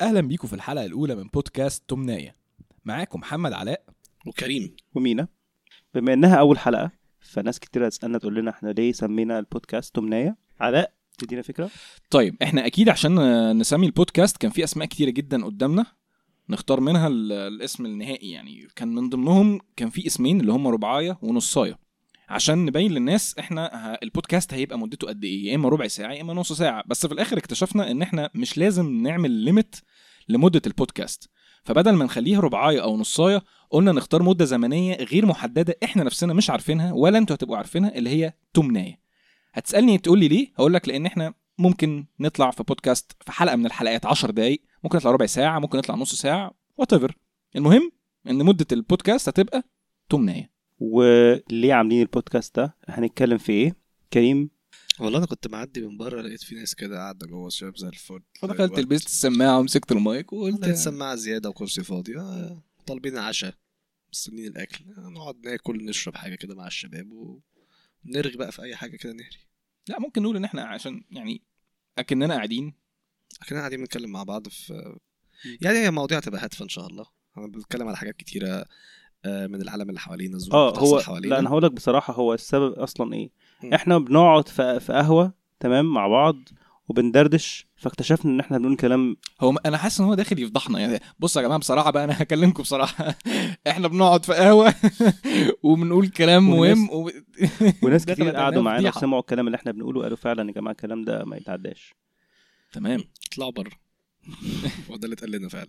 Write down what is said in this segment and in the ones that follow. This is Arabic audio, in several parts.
أهلا بيكم في الحلقة الأولى من بودكاست تمنايه معاكم محمد علاء. وكريم. ومينا. بما إنها أول حلقة فناس كتير هتسألنا تقول لنا إحنا ليه سمينا البودكاست تمنايه علاء تدينا فكرة؟ طيب إحنا أكيد عشان نسمي البودكاست كان في أسماء كتيرة جدا قدامنا. نختار منها ال- الاسم النهائي يعني. كان من ضمنهم كان في اسمين اللي هم ربعايه ونصاية. عشان نبين للناس إحنا البودكاست هيبقى مدته قد إيه يا إما ربع ساعة يا إما نص ساعة. بس في الآخر اكتشفنا إن إحنا مش لازم نعمل limit لمدة البودكاست. فبدل ما نخليها ربعاية أو نصاية قلنا نختار مدة زمنية غير محددة إحنا نفسنا مش عارفينها ولا أنتوا هتبقوا عارفينها اللي هي تمنايه هتسألني تقول لي ليه؟ هقول لك لأن إحنا ممكن نطلع في بودكاست في حلقة من الحلقات 10 دقايق ممكن نطلع ربع ساعة ممكن نطلع نص ساعة وات المهم إن مدة البودكاست هتبقى تمنايه وليه عاملين البودكاست ده؟ هنتكلم في إيه؟ كريم؟ والله أنا كنت معدي من بره لقيت في ناس كده قاعدة جوه شباب زي الفل. فدخلت. لبست السماعة ومسكت المايك وقلت سماعة زيادة وكرسي فاضي. آه، طالبين عشاء مستنيين الأكل. آه، نقعد ناكل نشرب حاجة كده مع الشباب ونرغي بقى في أي حاجة كده نهري. لا ممكن نقول إن إحنا عشان يعني أكننا قاعدين. إحنا قاعدين بنتكلم مع بعض في يعني هي مواضيع تبقى هادفة إن شاء الله. أنا بنتكلم على حاجات كتيرة. من العالم اللي حوالينا الظروف آه هو حوالينا. لا أنا هقول لك بصراحة هو السبب أصلا إيه؟ مم. إحنا بنقعد في في قهوة تمام مع بعض وبندردش فاكتشفنا إن إحنا بنقول كلام هو م- أنا حاسس إن هو داخل يفضحنا. يعني بصوا يا جماعة بصراحة بقى أنا هكلمكم بصراحة. إحنا بنقعد في قهوة وبنقول كلام والناس- مهم و... وناس كتير قعدوا معانا. وسمعوا الكلام اللي إحنا بنقوله قالوا فعلا يا جماعة الكلام ده ما يتعداش. تمام. اطلعوا بره. هو ده اللي اتقال لنا فعلا.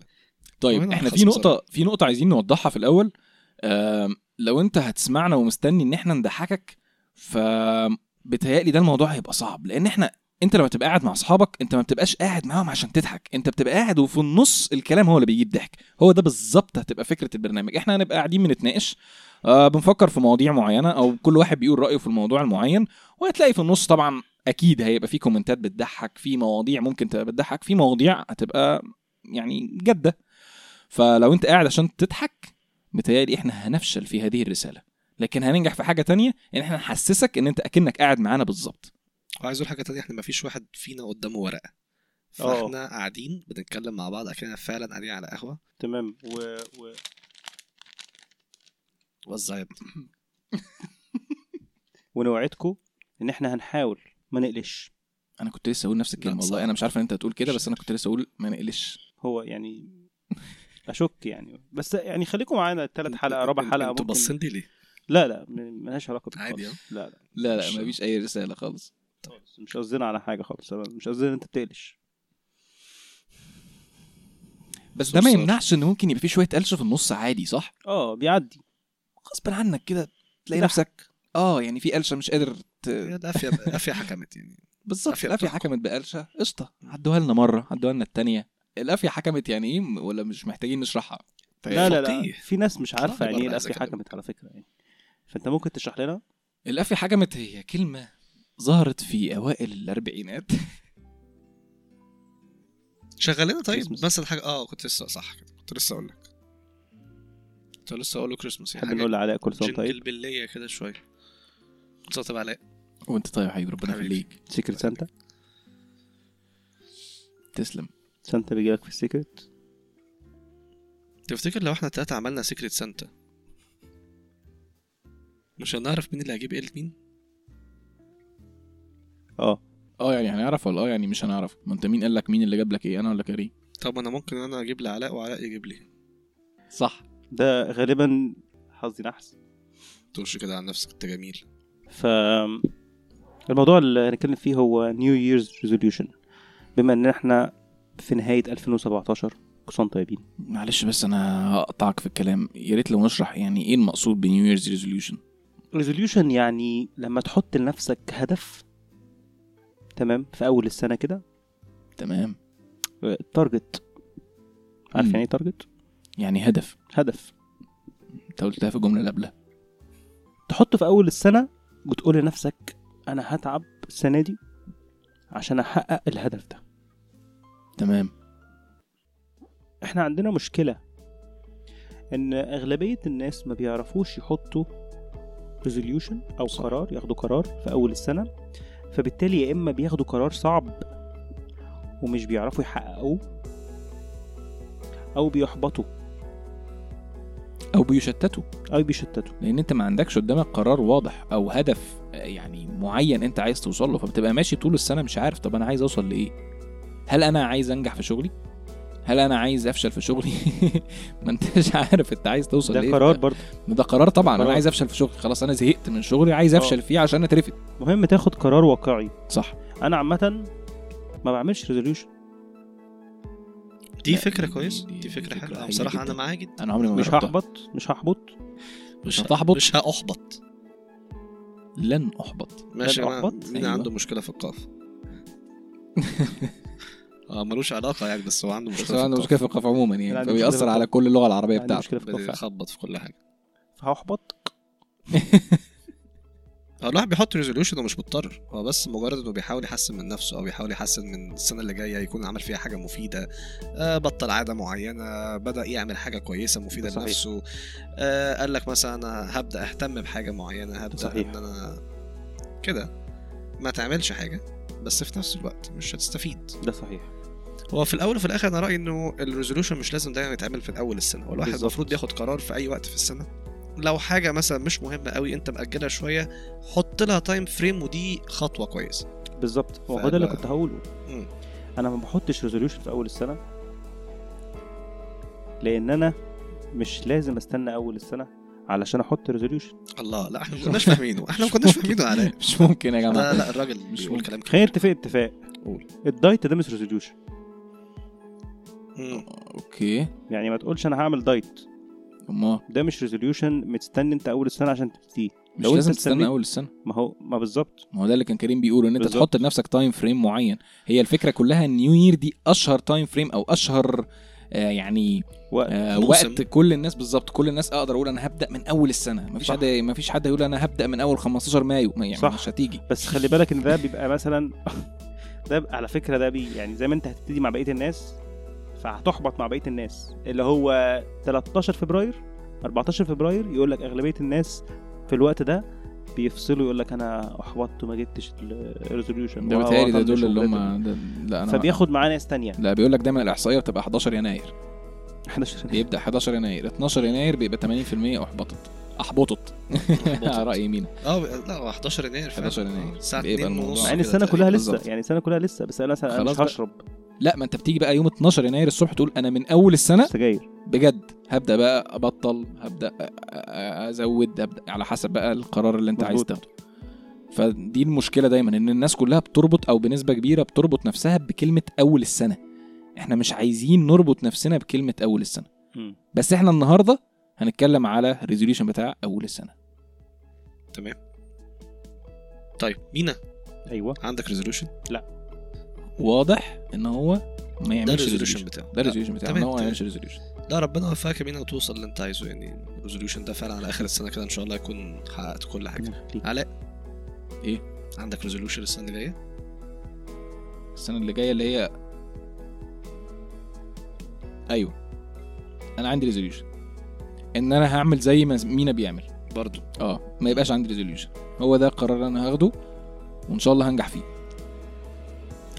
طيب إحنا في نقطة في نقطة عايزين نوضحها في الأول. آم، لو أنت هتسمعنا ومستني إن إحنا نضحكك فبتهيألي ده الموضوع هيبقى صعب. لأن إحنا أنت لما تبقى قاعد مع أصحابك أنت ما بتبقاش قاعد معاهم عشان تضحك. أنت بتبقى قاعد وفي النص الكلام هو اللي بيجيب ضحك. هو ده بالظبط هتبقى فكرة البرنامج. إحنا هنبقى قاعدين بنتناقش آه بنفكر في مواضيع معينة أو كل واحد بيقول رأيه في الموضوع المعين وهتلاقي في النص طبعا أكيد هيبقى في كومنتات بتضحك في مواضيع ممكن تبقى بتضحك في مواضيع هتبقى يعني جدة فلو انت قاعد عشان تضحك متهيألي إحنا هنفشل في هذه الرسالة. لكن هننجح في حاجة تانية إن إحنا نحسسك إن أنت أكنك قاعد معانا بالظبط. وعايز أقول حاجة تانية إحنا مفيش واحد فينا قدامه ورقة. آه. فإحنا قاعدين بنتكلم مع بعض أكننا فعلا قاعدين على قهوة. تمام. و... و... ابني. ونوعدكم إن إحنا هنحاول ما نقلش. أنا كنت لسه أقول نفس الكلمة لا، والله. أنا مش عارف إن أنت هتقول كده بس أنا كنت لسه أقول ما نقلش. هو يعني أشك يعني بس يعني خليكم معانا الثلاث حلقة ربع انت- حلقة أنتوا ممكن باصين لي ليه؟ لا لا ملهاش علاقة عادي، خالص. لا لا لا لا مفيش أي رسالة خالص خالص. مش قصدنا على حاجة خالص مش قصدنا إن أنت بتقلش بس ده ما. يمنعش إن ممكن يبقى في شوية قلش في النص عادي صح آه بيعدي غصب عنك كده تلاقي. نفسك آه يعني في قلشة مش قادر ت... القافيه القافيه حكمت يعني بالظبط بتحكم. حكمت بقلشة قشطة عدوها لنا مرة عدوها لنا التانية القافية حكمت يعني إيه ولا مش محتاجين نشرحها؟ لا لا لا. فقيه. في ناس مش عارفة يعني إيه أكلمك. حكمت على فكرة يعني. فأنت ممكن تشرح لنا؟ القافية حكمت هي كلمة ظهرت في أوائل الأربعينات. شغلنا طيب؟ Christmas. مثلا حاجة آه كنت لسه صح كده. كنت لسه أقول لك. كنت لسه أقول له كريسماس نحب نقول لعلاء كل سنه طيب؟ jingle bells كده شوية. كنت طيب علاء. وأنت طيب يا حبيبي ربنا. يخليك. secret Santa تسلم. سانتا بيجي لك في ال secret؟ تفتكر لو إحنا تلاتة عملنا secret Santa مش هنعرف مين اللي هيجيب إيه لمين؟ آه. آه يعني هنعرف ولا آه يعني مش هنعرف؟ ما أنت مين قال لك مين اللي جاب لك إيه أنا ولا كريم؟ طب أنا ممكن أنا أجيب لعلاء وعلاء يجيب لي. صح. ده غالبا حظي نحس تقولش كده عن نفسك أنت جميل. ف الموضوع اللي هنتكلم فيه هو New Year's resolution بما إن إحنا في نهاية 2017 كل سنه طيبين. معلش بس أنا هقطعك في الكلام. يا ريت لو نشرح يعني إيه المقصود بنيو ييرز ريزوليوشن ريزوليوشن يعني لما تحط لنفسك هدف تمام في أول السنة كده. تمام. ال target عارف مم. يعني إيه target يعني هدف. هدف. أنت قلتها في الجمله اللي قبلها تحطه في أول السنة وتقول لنفسك أنا هتعب السنة دي عشان أحقق الهدف ده. تمام. إحنا عندنا مشكلة إن أغلبية الناس ما بيعرفوش يحطوا ريزوليوشن أو صح. قرار ياخدوا قرار في أول السنة فبالتالي يا إما بياخدوا قرار صعب ومش بيعرفوا يحققوه أو بيحبطوا. أو بيشتتوا. أو بيشتتوا. لأن أنت ما عندكش قدامك قرار واضح أو هدف يعني معين أنت عايز توصل له فبتبقى ماشي طول السنة مش عارف طب أنا عايز أوصل لإيه. هل أنا عايز أنجح في شغلي؟ هل أنا عايز أفشل في شغلي؟ ما أنتش عارف أنت عايز توصل ده لإيه. قرار برضه. ده قرار طبعا أنا قرار. عايز أفشل في شغلي. خلاص أنا زهقت من شغلي عايز آه. أفشل فيه عشان أترفد. مهم تاخد قرار واقعي. صح. أنا عامة ما بعملش ريزوليوشن دي فكرة دي- كويس دي- فكرة فكرة حلوة. بصراحة. أنا معاها جدا. أنا عمري ما مش. هحبط. مش هحبط. مش هتحبط؟ مش هأحبط. لن أحبط. ماشي يا لن جماعة. أحبط؟ مين أيوة. عنده مشكلة في القاف. آه ملوش علاقة يعني بس هو عنده بس مشكلة هو عنده مشكلة في القاف عموما يعني عنده مشكلة في فبيأثر على القاف. كل اللغة العربية بتاعته. مشكلة في القفا بيخبط في كل حاجة. فهحبط هو الواحد بيحط ريزوليوشن ومش مضطر. هو بس مجرد إنه بيحاول يحسن من نفسه أو بيحاول يحسن من السنة اللي جاية يكون عمل فيها حاجة مفيدة. آه بطل عادة معينة بدأ يعمل حاجة كويسة مفيدة صحيح. لنفسه. آه قال لك مثلا أنا هبدأ أهتم بحاجة معينة هبدأ صحيح. إن أنا كده. ما تعملش حاجة بس في نفس الوقت مش هتستفيد. ده صحيح. هو في الأول وفي الآخر أنا رأيي إنه ال resolution مش لازم دايما يتعمل في الأول السنة. هو الواحد. المفروض ياخد قرار في أي وقت في السنة. لو حاجة مثلا مش مهمة قوي أنت مأجلها شوية حط لها time frame ودي خطوة كويسه بالظبط. هو ده اللي كنت هقوله. أنا ما بحطش resolution في أول السنة لأن أنا مش لازم أستنى أول السنة علشان أحط resolution الله لا إحنا ما كناش فاهمينه. إحنا ما كناش فاهمينه علاء مش ممكن يا لا جماعة. لا الراجل مش بيقول. كلام خلينا نتفق اتفاق. قول. الدايت ده مش resolution مم. okay. يعني ما تقولش أنا هعمل دايت. اما ده مش resolution متستني أنت أول السنة عشان تبتدي. مش لو لازم انت تستنى أول السنة. ما هو ما بالظبط. ما هو ده اللي كان كريم بيقوله إن أنت بالظبط. تحط لنفسك time frame معين. هي الفكرة كلها ال new year دي أشهر time frame أو أشهر آه يعني وقت. آه موسم. وقت كل الناس بالظبط كل الناس أقدر أقول أنا هبدأ من أول السنة. مفيش صح. حد مفيش حد يقول أنا هبدأ من أول 15 مايو. ما يعني صح. مش هتيجي. بس خلي بالك إن ده بيبقى مثلا ده على فكرة ده بي يعني زي ما أنت هتبتدي مع بقية الناس فهتحبط مع بقية الناس. اللي هو 13 فبراير 14 فبراير يقول لك أغلبية الناس في الوقت ده بيفصلوا يقول لك أنا أحبطت وما جبتش الريزوليوشن ده بيتهيألي ده دول اللي هم لا أنا فبياخد معاه ناس تانية. لا بيقول لك دايما الإحصائية بتبقى 11 يناير. 11 بيبدأ 11 يناير. 12 يناير بيبقى 80% أحبطت. أحبطت. على رأي مين آه لا هو 11 يناير فعلا. 11 يناير. الساعة بيبقى 2 الموضوع ونص مع إن السنة. كلها لسه. يعني السنة كلها لسه بس أنا مثلا مش. هشرب. لا ما انت بتيجي بقى يوم 12 يناير الصبح تقول أنا من أول السنة؟ سجاير بجد. هبدأ بقى أبطل هبدأ أزود هبدأ على حسب بقى القرار اللي انت عايز. تاخده. فدي المشكلة دايما إن الناس كلها بتربط أو بنسبة كبيرة بتربط نفسها بكلمة أول السنة. إحنا مش عايزين نربط نفسنا بكلمة أول السنة. بس إحنا النهارده هنتكلم على ال resolution بتاع أول السنة. تمام. طيب مينا أيوه. عندك resolution واضح إن هو ما يعملش ال resolution resolution بتاعه. ده ال resolution بتاعه. إن هو ما. يعملش resolution لا ربنا يوفقك يا مينا وتوصل اللي أنت عايزه. يعني ال resolution ده فعلا على آخر السنة كده إن شاء الله يكون حققت كل حاجة. علاء؟ إيه؟ عندك resolution السنة اللي جاية؟ السنة اللي جاية اللي هي أيوه. أنا عندي resolution إن أنا هعمل زي ما مينا بيعمل. برضو. آه ما يبقاش عندي resolution هو ده القرار اللي أنا هاخده وإن شاء الله هنجح فيه.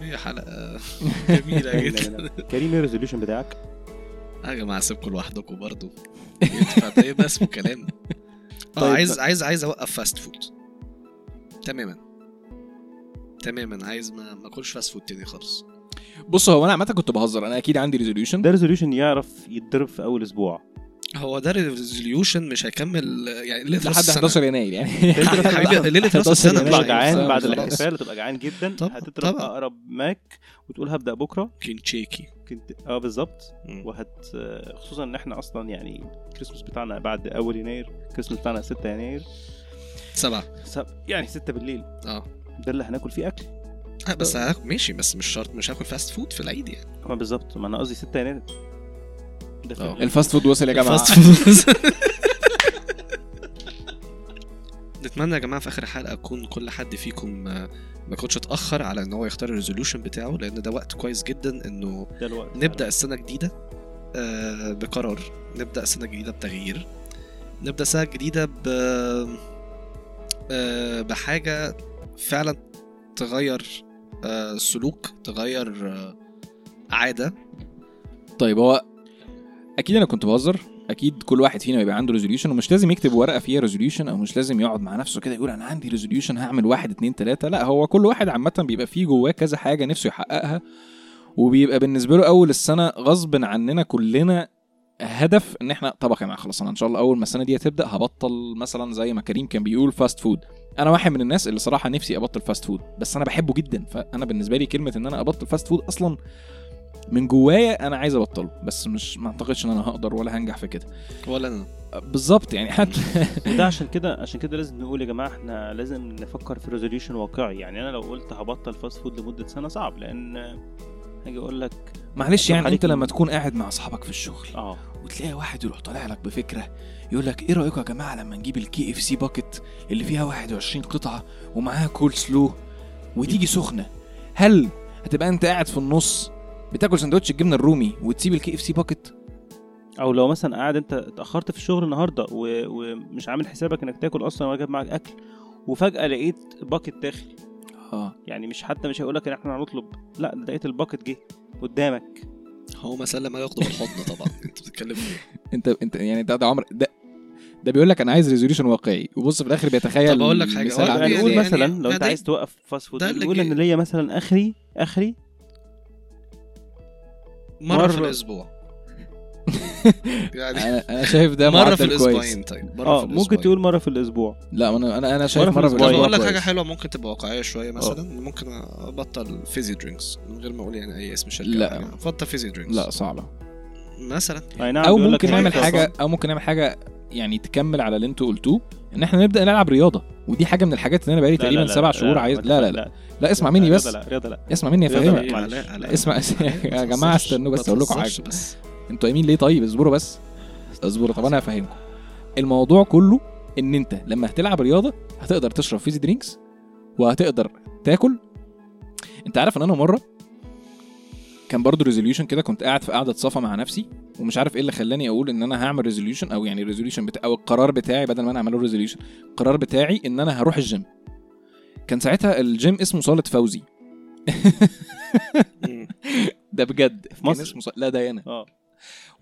هي حلقة جميلة جدا. كريم إيه ال resolution بتاعك؟ يا جماعة سيبكم لوحدكم ده يبقى اسمه كلام آه طيب. عايز عايز عايز أوقف fast food تماما. تماما. عايز ما ما أكلش fast food تاني خالص. بص هو أنا عامة كنت بهزر. أنا أكيد عندي resolution ده resolution يعرف يتضرب في أول أسبوع. هو ده resolution مش هيكمل يعني ليلة لحد السنة. 11 يناير يعني. ليلة راس 11 السنة يناير. تبقى جعان. بعد. الاحتفال هتبقى جعان جدا. طب- هتضرب. أقرب ماك وتقول هبدأ بكرة. كينشيكي كنت آه بالظبط. وهت خصوصا إن إحنا أصلا يعني الكريسماس بتاعنا بعد أول يناير الكريسماس بتاعنا 6 يناير. سبعة. سب... يعني 6 بالليل. آه. ده اللي هناكل فيه أكل. آه، بس هاكل ماشي بس مش شرط مش هاكل فاست فود في العيد يعني. ما بالظبط. ما أنا قصدي 6 يناير. الفاست فود وصل يا جماعة. فاست فود نتمنى يا جماعة في آخر الحلقة أكون كل حد فيكم آه، ما كنتش أتأخر على إن هو يختار الريزولوشن بتاعه لأن ده وقت كويس جدا إنه نبدأ السنة الجديده آه، بقرار. نبدأ سنة جديدة بتغيير. نبدأ سنة جديدة ب آه، بحاجة فعلا تغير سلوك تغير عادة. طيب هو أكيد أنا كنت بهزر. أكيد كل واحد فينا بيبقى عنده resolution ومش لازم يكتب ورقة فيها resolution أو مش لازم يقعد مع نفسه كده يقول أنا عندي resolution هعمل واحد اتنين تلاتة. لا هو كل واحد عامة بيبقى فيه جواه كذا حاجة نفسه يحققها وبيبقى بالنسبة له أول السنة غصب عننا كلنا هدف إن إحنا طبعا يا جماعة خلاص أنا إن شاء الله أول ما السنة دي هتبدا هبطل مثلا زي ما كريم كان بيقول fast food أنا واحد من الناس اللي صراحة نفسي أبطل fast food بس أنا بحبه جدا. فأنا بالنسبة لي كلمة إن أنا أبطل fast food أصلا من جوايا أنا عايز أبطله بس مش ما أعتقدش إن أنا هقدر ولا هنجح في كده. ولا أنا. بالظبط يعني حتى وده عشان كده عشان كده لازم نقول يا جماعة إحنا لازم نفكر في resolution واقعي. يعني أنا لو قلت هبطل fast food لمدة سنة صعب لأن هاجي أقول لك معلش يعني أنت لما تكون قاعد مع أصحابك في الشغل آه. وتلاقي واحد يروح طالع لك بفكرة يقول لك إيه رايكم يا جماعة لما نجيب ال KFC bucket اللي فيها 21 قطعة ومعاها كول سلو وتيجي سخنة؟ هل هتبقى أنت قاعد في النص بتاكل سندوتش الجبنة الرومي وتسيب ال KFC bucket أو لو مثلا قاعد أنت اتأخرت في الشغل النهارده و... ومش عامل حسابك إنك تاكل أصلا ولا جايب معاك أكل وفجأة لقيت bucket داخل. آه. يعني مش حتى مش هيقول لك إن إحنا هنطلب لأ ده لقيت ال bucket جه قدامك. هو ما سلم ما ياخده بالحضن طبعا. أنت بتتكلم إيه؟ أنت أنت يعني ده, ده عمر ده ده بيقول لك أنا عايز resolution واقعي. وبص في الآخر بيتخيل طب أقول لك حاجة، مثال يعني- إزاي. مثلا يعني لو أنت عايز توقف fast food جه. إن ليا مثلا آخري آخري مرة في مرة- الأسبوع. يعني أنا شايف ده مرة في الأسبوعين طيب مرة آه في ممكن الأسبوعين. تقول مرة في الأسبوع. لا أنا أنا أنا شايف مرة في مرة في الأسبوع أقول لك حاجة. حلوة ممكن تبقى واقعية شوية مثلا. ممكن أبطل fizzy drinks من غير ما أقول يعني أي اسم شركة لا. حاجة. أبطل fizzy drinks لا صعبة. مثلا. نعم أو ممكن نعمل حاجة أو ممكن نعمل حاجة يعني تكمل على اللي أنتوا قلتوه. إن إحنا نبدأ نلعب رياضة. ودي حاجة من الحاجات اللي أنا بقالي تقريبا سبع شهور عايز لا لا لا. لا اسمع مني بس. لا رياضة لا. اسمع مني افهمك إيه؟ اسمع يا جماعة استنوا بس أقول لكم حاجة بس. أنتوا قايمين ليه؟ طيب اصبروا بس. اصبروا طب أنا هفهمكم. الموضوع كله إن أنت لما هتلعب رياضة هتقدر تشرب fizzy drinks وهتقدر تاكل. أنت عارف إن أنا مرة كان برضو resolution كده كنت قاعد في قعدة صفا مع نفسي. ومش عارف إيه اللي خلاني أقول إن أنا هعمل resolution أو يعني ال resolution بتاع أو القرار بتاعي بدل ما أنا أعمله resolution القرار بتاعي إن أنا هروح الجيم كان ساعتها الجيم اسمه صالة فوزي. ده بجد. في مصر؟ اسمه ص- لا ده هنا. آه.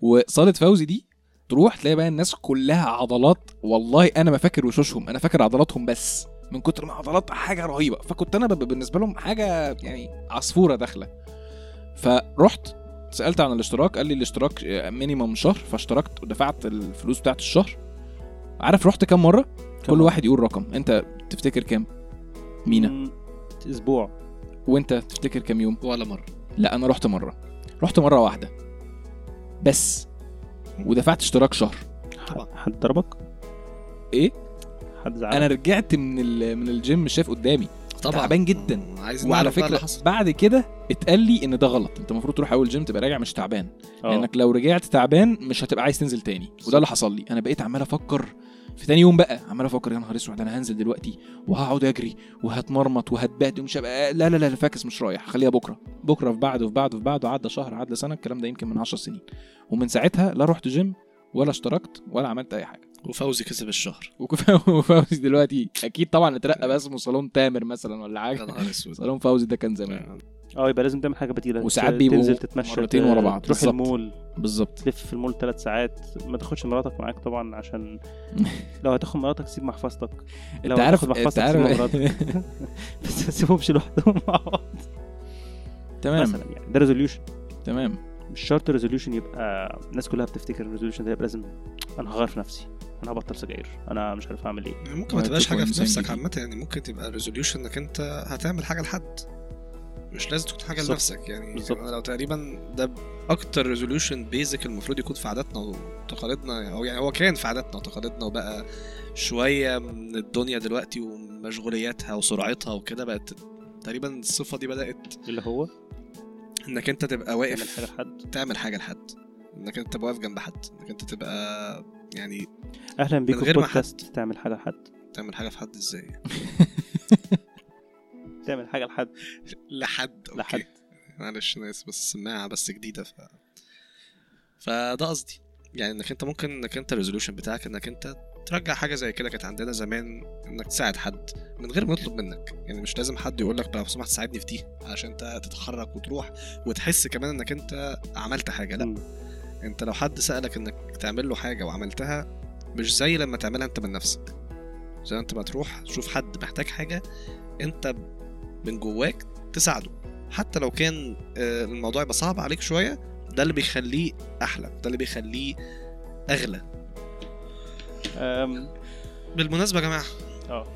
وصالة فوزي دي تروح تلاقي بقى الناس كلها عضلات. والله أنا ما فاكر وشوشهم أنا فاكر عضلاتهم بس. من كتر ما عضلات حاجة رهيبة. فكنت أنا بالنسبة لهم حاجة يعني عصفورة داخلة. فرحت سألت عن الاشتراك قال لي الاشتراك minimum شهر فاشتركت ودفعت الفلوس بتاعت الشهر. عارف رحت كام مرة؟ كل مرة؟ واحد يقول رقم. انت تفتكر كام؟ مينا. أسبوع. وانت تفتكر كام يوم؟ ولا مرة. لا أنا رحت مرة. رحت مرة واحدة. بس. ودفعت اشتراك شهر. حد ضربك؟ إيه؟ حد زعلك؟ أنا رجعت من ال- من الجيم شايف قدامي. طبعا. تعبان جدا. عايز وعلى فكرة. بعد كده اتقال لي إن ده غلط. أنت المفروض تروح أول جيم تبقى راجع مش تعبان. آه. لأنك لو رجعت تعبان مش هتبقى عايز تنزل تاني. وده اللي حصل لي. أنا بقيت عمال أفكر في تاني يوم بقى. عمال أفكر يا نهار أسود أنا هنزل دلوقتي وهقعد أجري وهتمرمط وهتبهدل ومش هبقى لا لا لا فاكس مش رايح. خليها بكرة. بكرة في بعده في بعده في بعده عدى شهر عدى سنة. الكلام ده يمكن من 10 سنين. ومن ساعتها لا رحت جيم ولا اشتركت ولا عملت أي حاجة. وفوزي كسب الشهر. وفوزي دلوقتي. أكيد طبعا اترقى بقى اسمه صالون تامر مثلا ولا يا حاجة نهار أسود. صالون فوزي ده كان زمان. آه يبقى لازم تعمل حاجة بديلة. وساعات بيبقوا تنزل تتمشى مرتين ورا بعض، تروح بالظبط. المول. بالظبط. تلف في المول ثلاث ساعات. ما تاخدش مراتك معاك طبعا عشان لو هتاخد مراتك سيب محفظتك. لو انت عارف انت محفظتك سيب عارف مراتك. بس ما تسيبهمش لوحدهم مع بعض. تمام. مثلا يعني. ده resolution تمام. مش شرط resolution يبقى الناس كلها بتفتكر ال resolution ده يبقى لازم أنا هغير في نفسي. أنا هبطل سجاير. أنا مش عارف اعمل إيه. يعني ممكن ما تبقاش حاجة في نفسك. عامة. يعني ممكن تبقى resolution إنك أنت هتعمل حاجة لحد. مش لازم تكون حاجة. لنفسك. يعني بالظبط. أنا لو تقريبا ده أكتر resolution basic المفروض يكون في عاداتنا وتقاليدنا. أو يعني هو كان في عاداتنا وتقاليدنا وبقى شوية من الدنيا دلوقتي ومشغولياتها وسرعتها وكده. بقت تقريبا الصفة دي بدأت اللي هو؟ إنك أنت تبقى تعمل واقف حاجة لحد. تعمل حاجة لحد. إنك أنت تبقى واقف جنب حد. إنك أنت تبقى يعني أهلا بيكم في بودكاست. تعمل حاجة لحد. تعمل حاجة في حد إزاي؟ تعمل حاجة لحد. لحد okay. لحد. معلش أنا آسف بس السماعه بس جديدة ف فده قصدي. يعني إنك أنت ممكن إنك أنت ال resolution بتاعك إنك أنت ترجع حاجة زي كده كانت عندنا زمان إنك تساعد حد من غير ما يطلب منك. يعني مش لازم حد يقول لك لو سمحت ساعدني في دي عشان أنت تتحرك وتروح وتحس كمان إنك أنت عملت حاجة لأ. انت لو حد سألك انك تعمل له حاجة وعملتها مش زي لما تعملها انت من نفسك. زي انت ما تروح تشوف حد محتاج حاجة انت من جواك تساعده. حتى لو كان آه، الموضوع يبقى صعب عليك شوية ده اللي بيخليه أحلى ده اللي بيخليه أغلى. أم، بالمناسبة يا جماعة آه.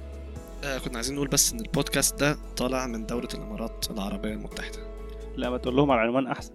آه كنا عايزين نقول بس إن البودكاست ده طالع من دولة الإمارات العربية المتحدة. لا ما تقول لهم على العنوان أحسن.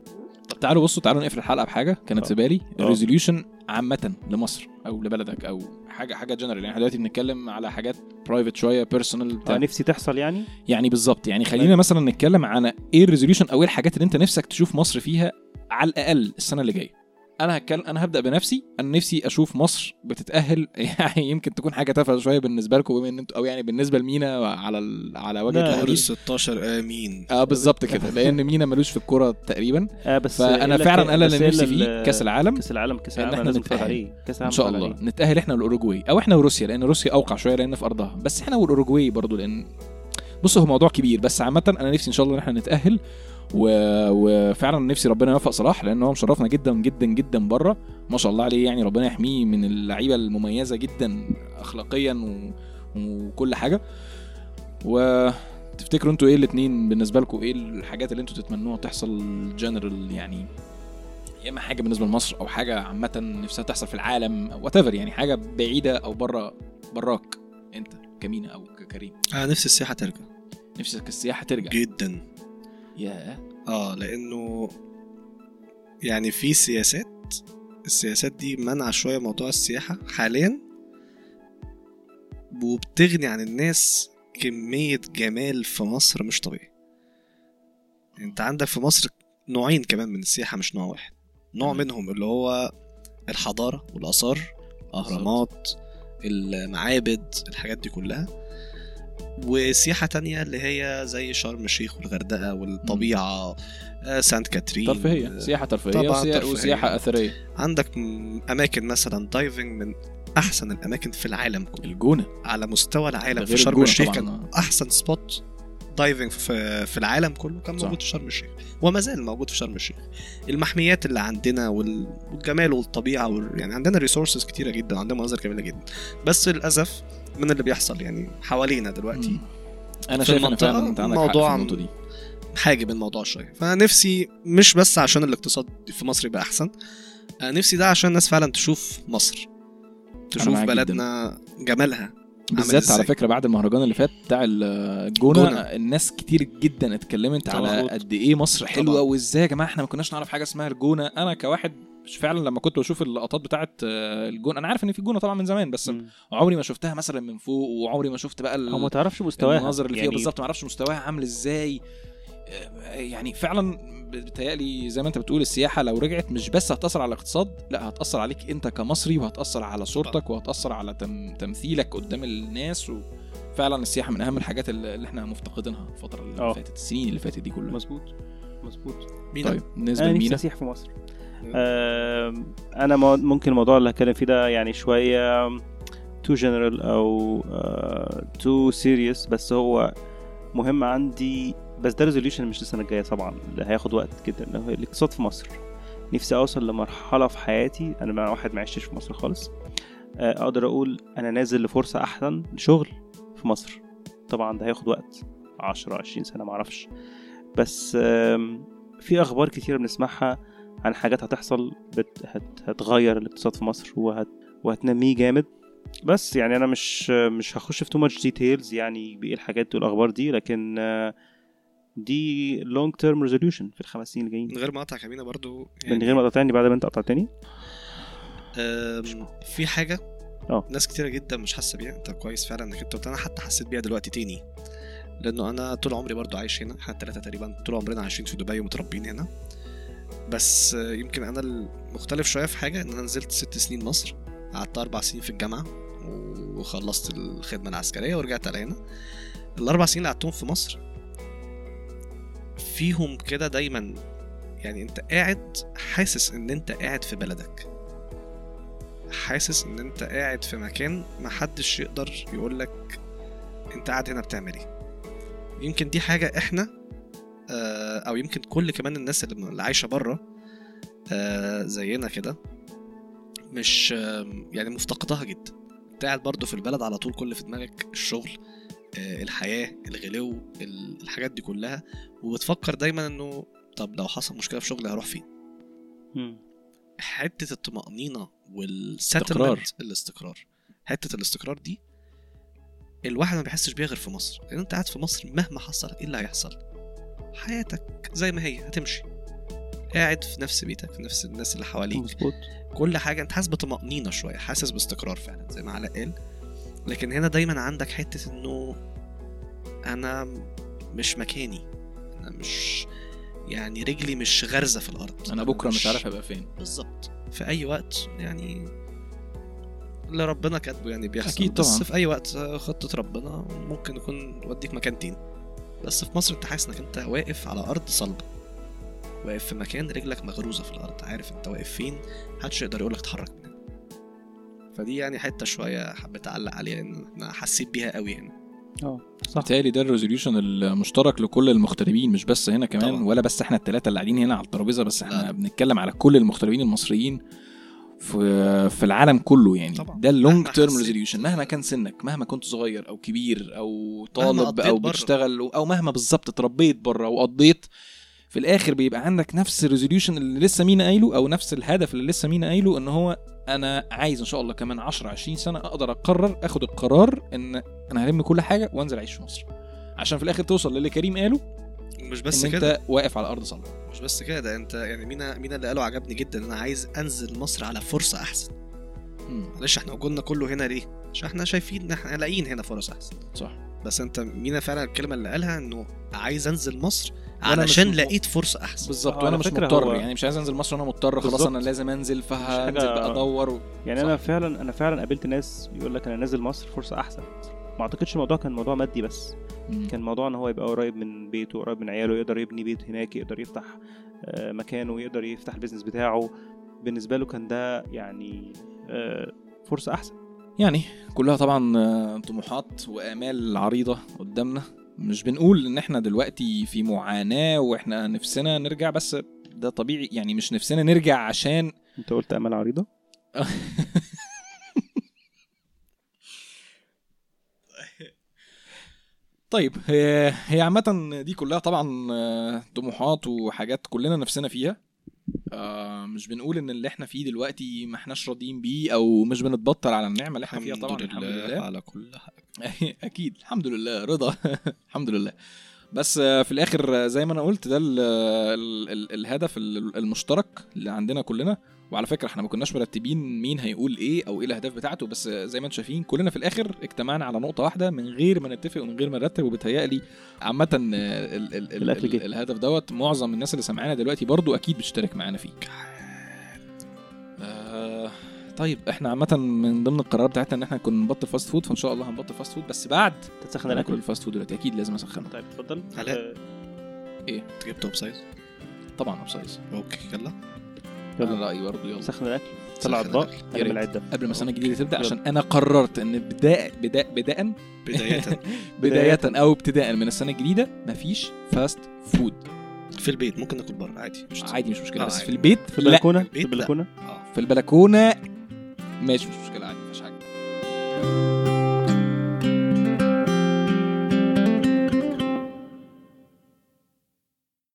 طب تعالوا بصوا تعالوا نقفل الحلقة بحاجة. كانت آه. في بالي آه. ال resolution عامة لمصر أو لبلدك أو حاجة حاجة جنرال يعني إحنا دلوقتي بنتكلم على حاجات private شوية personal آه، بتاع نفسي تحصل يعني؟ يعني بالظبط. يعني خلينا مثلا نتكلم عن إيه ال resolution أو إيه الحاجات اللي أنت نفسك تشوف مصر فيها على الأقل السنة اللي جاية. أنا هتكلم أنا هبدأ بنفسي. أنا نفسي أشوف مصر بتتأهل. يعني يمكن تكون حاجة تافهة شوية بالنسبة لكم بما إن أنتوا أو يعني بالنسبة لمينا على ال... على وجه التحديد ال 16 امين آه بالظبط كده. لأن مينا ملوش في الكورة تقريبا. آه بس فأنا فعلا أنا اللي نفسي فيه كأس العالم. كأس العالم كأس إن العالم. نتفرج عليه. كأس إن العالم شاء نتفرج الله. نتأهل إحنا والأوروجواي. أو إحنا وروسيا لأن روسيا أوقع شوية لأن في أرضها. بس إحنا والأوروجواي برضو لأن بص هو موضوع كبير. بس عامة أنا نفسي إن شاء الله إن إحنا نتأهل. و... وفعلا نفسي ربنا يوفق صلاح لأن هو مشرفنا جدا جدا جدا بره. ما شاء الله عليه يعني ربنا يحميه من اللعيبة المميزة جدا اخلاقيا و... وكل حاجة. وتفتكروا أنتوا إيه الاثنين بالنسبة لكم؟ إيه الحاجات اللي أنتوا تتمنوها تحصل جنرال يعني؟ يا إما حاجة بالنسبة لمصر أو حاجة عامة نفسها تحصل في العالم أو وات يعني حاجة بعيدة أو بره براك أنت كمينا أو ككريم. أنا نفسي السياحة ترجع. نفسك السياحة ترجع. جدا. يا آه لأنه يعني في سياسات السياسات دي منع شوية موضوع السياحة حاليا وبتغني عن الناس كمية جمال في مصر مش طبيعي. أنت عندك في مصر نوعين كمان من السياحة مش نوع واحد. نوع تمام. منهم اللي هو الحضارة والآثار اهرامات المعابد الحاجات دي كلها. وسياحة تانية اللي هي زي شرم الشيخ والغردقة والطبيعة آه، سانت كاترين. ترفيهية سياحة ترفيهية طبعاً وسيا- ترفيهية. وسياحة أثرية. عندك أماكن مثلا diving من أحسن الأماكن في العالم كله. الجونة. على مستوى العالم. في شرم الشيخ. كان أحسن spot diving في, في العالم كله كان صح. موجود في شرم الشيخ وما زال موجود في شرم الشيخ. المحميات اللي عندنا وال- والجمال والطبيعة وال... يعني عندنا resources كتيرة جدا عندنا مناظر جميلة جدا. بس للأسف من اللي بيحصل يعني حوالينا دلوقتي. مم. أنا شايف إن فعلا أنت عندك حق في موضوع دي. حاجب الموضوع شوية. فانا نفسي مش بس عشان الاقتصاد في مصر يبقى أحسن أنا نفسي ده عشان الناس فعلا تشوف مصر تشوف بلدنا جمالها. بالذات على. فكرة بعد المهرجان اللي فات بتاع الجونه. الناس كتير جدا اتكلمت على. قد إيه مصر حلوة طبعاً. وإزاي يا جماعة إحنا ما كناش نعرف حاجة اسمها الجونة أنا كواحد فعلا لما كنت بشوف اللقطات بتاعه آه، الجونة أنا عارف إن في جونة طبعا من زمان بس مم. عمري ما شفتها مثلا من فوق وعمري ما شفت بقى ال- هو ما تعرفش مستواها المناظر اللي فيها يعني بالظبط ما أعرفش مستواها عامل إزاي آه، يعني فعلا بتهيألي زي ما انت بتقول السياحة لو رجعت مش بس هتأثر على الاقتصاد لا هتأثر عليك انت كمصري وهتأثر على صورتك وهتأثر على تم تمثيلك قدام الناس وفعلا السياحة من أهم الحاجات اللي إحنا مفتقدينها الفترة اللي آه. فاتت السنين اللي فاتت دي كلها. مظبوط مظبوط. مينا؟ طيب بالنسبة أنا نفسي لمينا؟ أسيح في مصر. آم، أنا ممكن الموضوع اللي هتكلم فيه ده يعني شوية too general أو too serious بس هو مهم عندي بس ده resolution مش السنة الجاية طبعا. اللي هياخد وقت جدا. الاقتصاد في مصر. نفسي أوصل لمرحلة في حياتي. أنا واحد ما عشتش في مصر خالص. آه، أقدر أقول أنا نازل لفرصة أحسن لشغل في مصر. طبعا ده هياخد وقت. 10 20 سنة معرفش بس في أخبار كتير بنسمعها عن حاجات هتحصل بت... هت... هتغير الاقتصاد في مصر وهت... وهتنميه جامد. بس يعني أنا مش مش هخش في too much details يعني بإيه الحاجات والأخبار دي. لكن آه، دي long term resolution في الخمس سنين الجايين. من غير ما أقطعك مينا برضو من غير ما تقطعني بعد ما أنت قطعتني في حاجة آه. ناس كتيرة جدا مش حاسة بيها. انت كويس فعلا إنك أنت قلت أنا حتى حسيت بيها دلوقتي تاني لأنه أنا طول عمري برضو عايش هنا إحنا الثلاثه تقريبا طول عمرنا عايشين في دبي ومتربيين هنا. بس يمكن أنا المختلف شوية في حاجة إن أنا نزلت ست سنين مصر قعدت أربع سنين في الجامعة وخلصت الخدمة العسكرية ورجعت على هنا. الأربع سنين اللي قعدتهم في مصر فيهم كده دايما. يعني أنت قاعد حاسس إن أنت قاعد في بلدك. حاسس إن أنت قاعد في مكان محدش يقدر يقولك أنت قاعد هنا بتعمل إيه. يمكن دي حاجة إحنا آه، أو يمكن كل كمان الناس اللي عايشة بره آه زينا كده مش يعني مفتقدها جدا. أنت قاعد برضه في البلد على طول كل في دماغك الشغل. الحياة الغلو ال- الحاجات دي كلها وبتفكر دايما إنه طب لو حصل مشكلة في شغلي هروح فين. حتة الطمأنينة. والستلمنت الاستقرار. حتة الاستقرار دي الواحد ما بيحسش بيها غير في مصر. لأن أنت قاعد في مصر مهما حصل إيه اللي هيحصل؟ حياتك زي ما هي هتمشي. قاعد في نفس بيتك في نفس الناس اللي حواليك. مظبوط. كل حاجة أنت حاسس بطمأنينة شوية حاسس باستقرار فعلا زي ما علاء قال. لكن هنا دايما عندك حتة إنه أنا مش مكاني. أنا مش يعني رجلي مش غارزة في الأرض. أنا بكرة مش عارف أبقى فين. بالظبط. في أي وقت يعني اللي ربنا كاتبه يعني بيحصل. أكيد بس طبعاً. في أي وقت خطة ربنا ممكن يكون مكان تاني. بس في مصر أنت حاسس انك أنت واقف على أرض صلبة. واقف في مكان رجلك مغروزة في الأرض. عارف أنت واقف فين؟ محدش يقدر يقولك اتحرك من فدي يعني حتة شوية حبيت اعلق عليها لأن أنا حسيت بيها قوي هنا آه صح بالتالي ده الريزوليوشن المشترك لكل المغتربين مش بس هنا كمان طبعا. ولا بس إحنا الثلاثه اللي قاعدين هنا على الترابيزة بس إحنا لا. بنتكلم على كل المغتربين المصريين في في العالم كله يعني طبعا. ده ال long term. resolution مهما كان سنك مهما كنت صغير أو كبير أو طالب أو. بتشتغل أو مهما بالظبط اتربيت بره وقضيت في الآخر بيبقى عندك نفس ال resolution اللي لسه مينا قايله أو نفس الهدف اللي لسه مينا قايله إن هو أنا عايز إن شاء الله كمان 10 20 سنة أقدر أقرر آخد القرار إن أنا هلم كل حاجة وأنزل أعيش في مصر. عشان في الآخر توصل للي كريم قاله مش بس إن كده. انت واقف على أرض صلبة. مش بس كده ده أنت يعني مينا مينا اللي قاله عجبني جدا أنا عايز أنزل مصر على فرصة أحسن. معلش إحنا وجودنا كله هنا ليه؟ عشان إحنا شايفين إن إحنا لاقيين هنا فرص أحسن. صح. بس انت مينا فعلا الكلمة اللي قالها انه عايز انزل مصر علشان. لقيت فرصة أحسن بالظبط آه، وأنا مش مضطر هو- يعني مش عايز انزل مصر وأنا مضطر خلاص. أنا لازم أنزل فهنزل حاجة- بقى أدور و... يعني صح. أنا فعلا أنا فعلا قابلت ناس يقول لك أنا نازل مصر فرصة أحسن ما أعتقدش الموضوع كان موضوع مادي بس مم. كان موضوع إن هو يبقى قريب من بيته قريب من عياله يقدر يبني بيت هناك يقدر يفتح آه، مكانه يقدر يفتح البيزنس بتاعه بالنسبة له كان ده يعني آه، فرصة أحسن يعني كلها طبعا آه، طموحات وآمال عريضة قدامنا. مش بنقول إن إحنا دلوقتي في معاناة وإحنا نفسنا نرجع بس ده طبيعي. يعني مش نفسنا نرجع عشان أنت قلت آمال عريضة؟ طيب هي هي عامة دي كلها طبعا آه، طموحات وحاجات كلنا نفسنا فيها. آه، مش بنقول إن اللي إحنا فيه دلوقتي ما إحناش راضيين بيه أو مش بنتبطل على النعمة اللي إحنا فيها طبعا الحمد لله. على كل حاجة. أكيد الحمد لله رضا. الحمد لله. بس في الآخر زي ما أنا قلت ده ال ال ال الهدف ال- المشترك اللي عندنا كلنا. وعلى فكرة إحنا ما كناش مرتبين مين هيقول إيه أو إيه الاهداف بتاعته بس زي ما أنتم شايفين كلنا في الآخر اجتمعنا على نقطة واحدة من غير ما نتفق ومن غير ما نرتب وبتهيألي عامة ال- ال- ال- الأكل ال- جه. الهدف دوت معظم الناس اللي سامعانا دلوقتي برضو أكيد بتشترك معانا فيه. آه طيب إحنا عامة من ضمن القرارات بتاعتنا إن إحنا كنا نبطل fast food فإن شاء الله هنبطل fast food بس بعد تسخن الأكل. ال fast food دلوقتي. أكيد لازم أسخنه. طيب اتفضل. آه، انت جبت upsize طبعا upsize okay يلا. أنا يلا رأيي برضه يلا. سخن الأكل. طلع أنا ريت. العده قبل ما السنة الجديدة تبدأ. عشان أنا قررت إن بدايه بدايه بدايه بداية. بداية أو ابتداء من السنة الجديدة مفيش fast food في البيت. ممكن ناكل بره. عادي مش عادي مش مشكلة. آه، بس عادي. في البيت في البلكونة؟ في. البلكونة؟ آه. في البلكونة. ماشي مش مشكلة.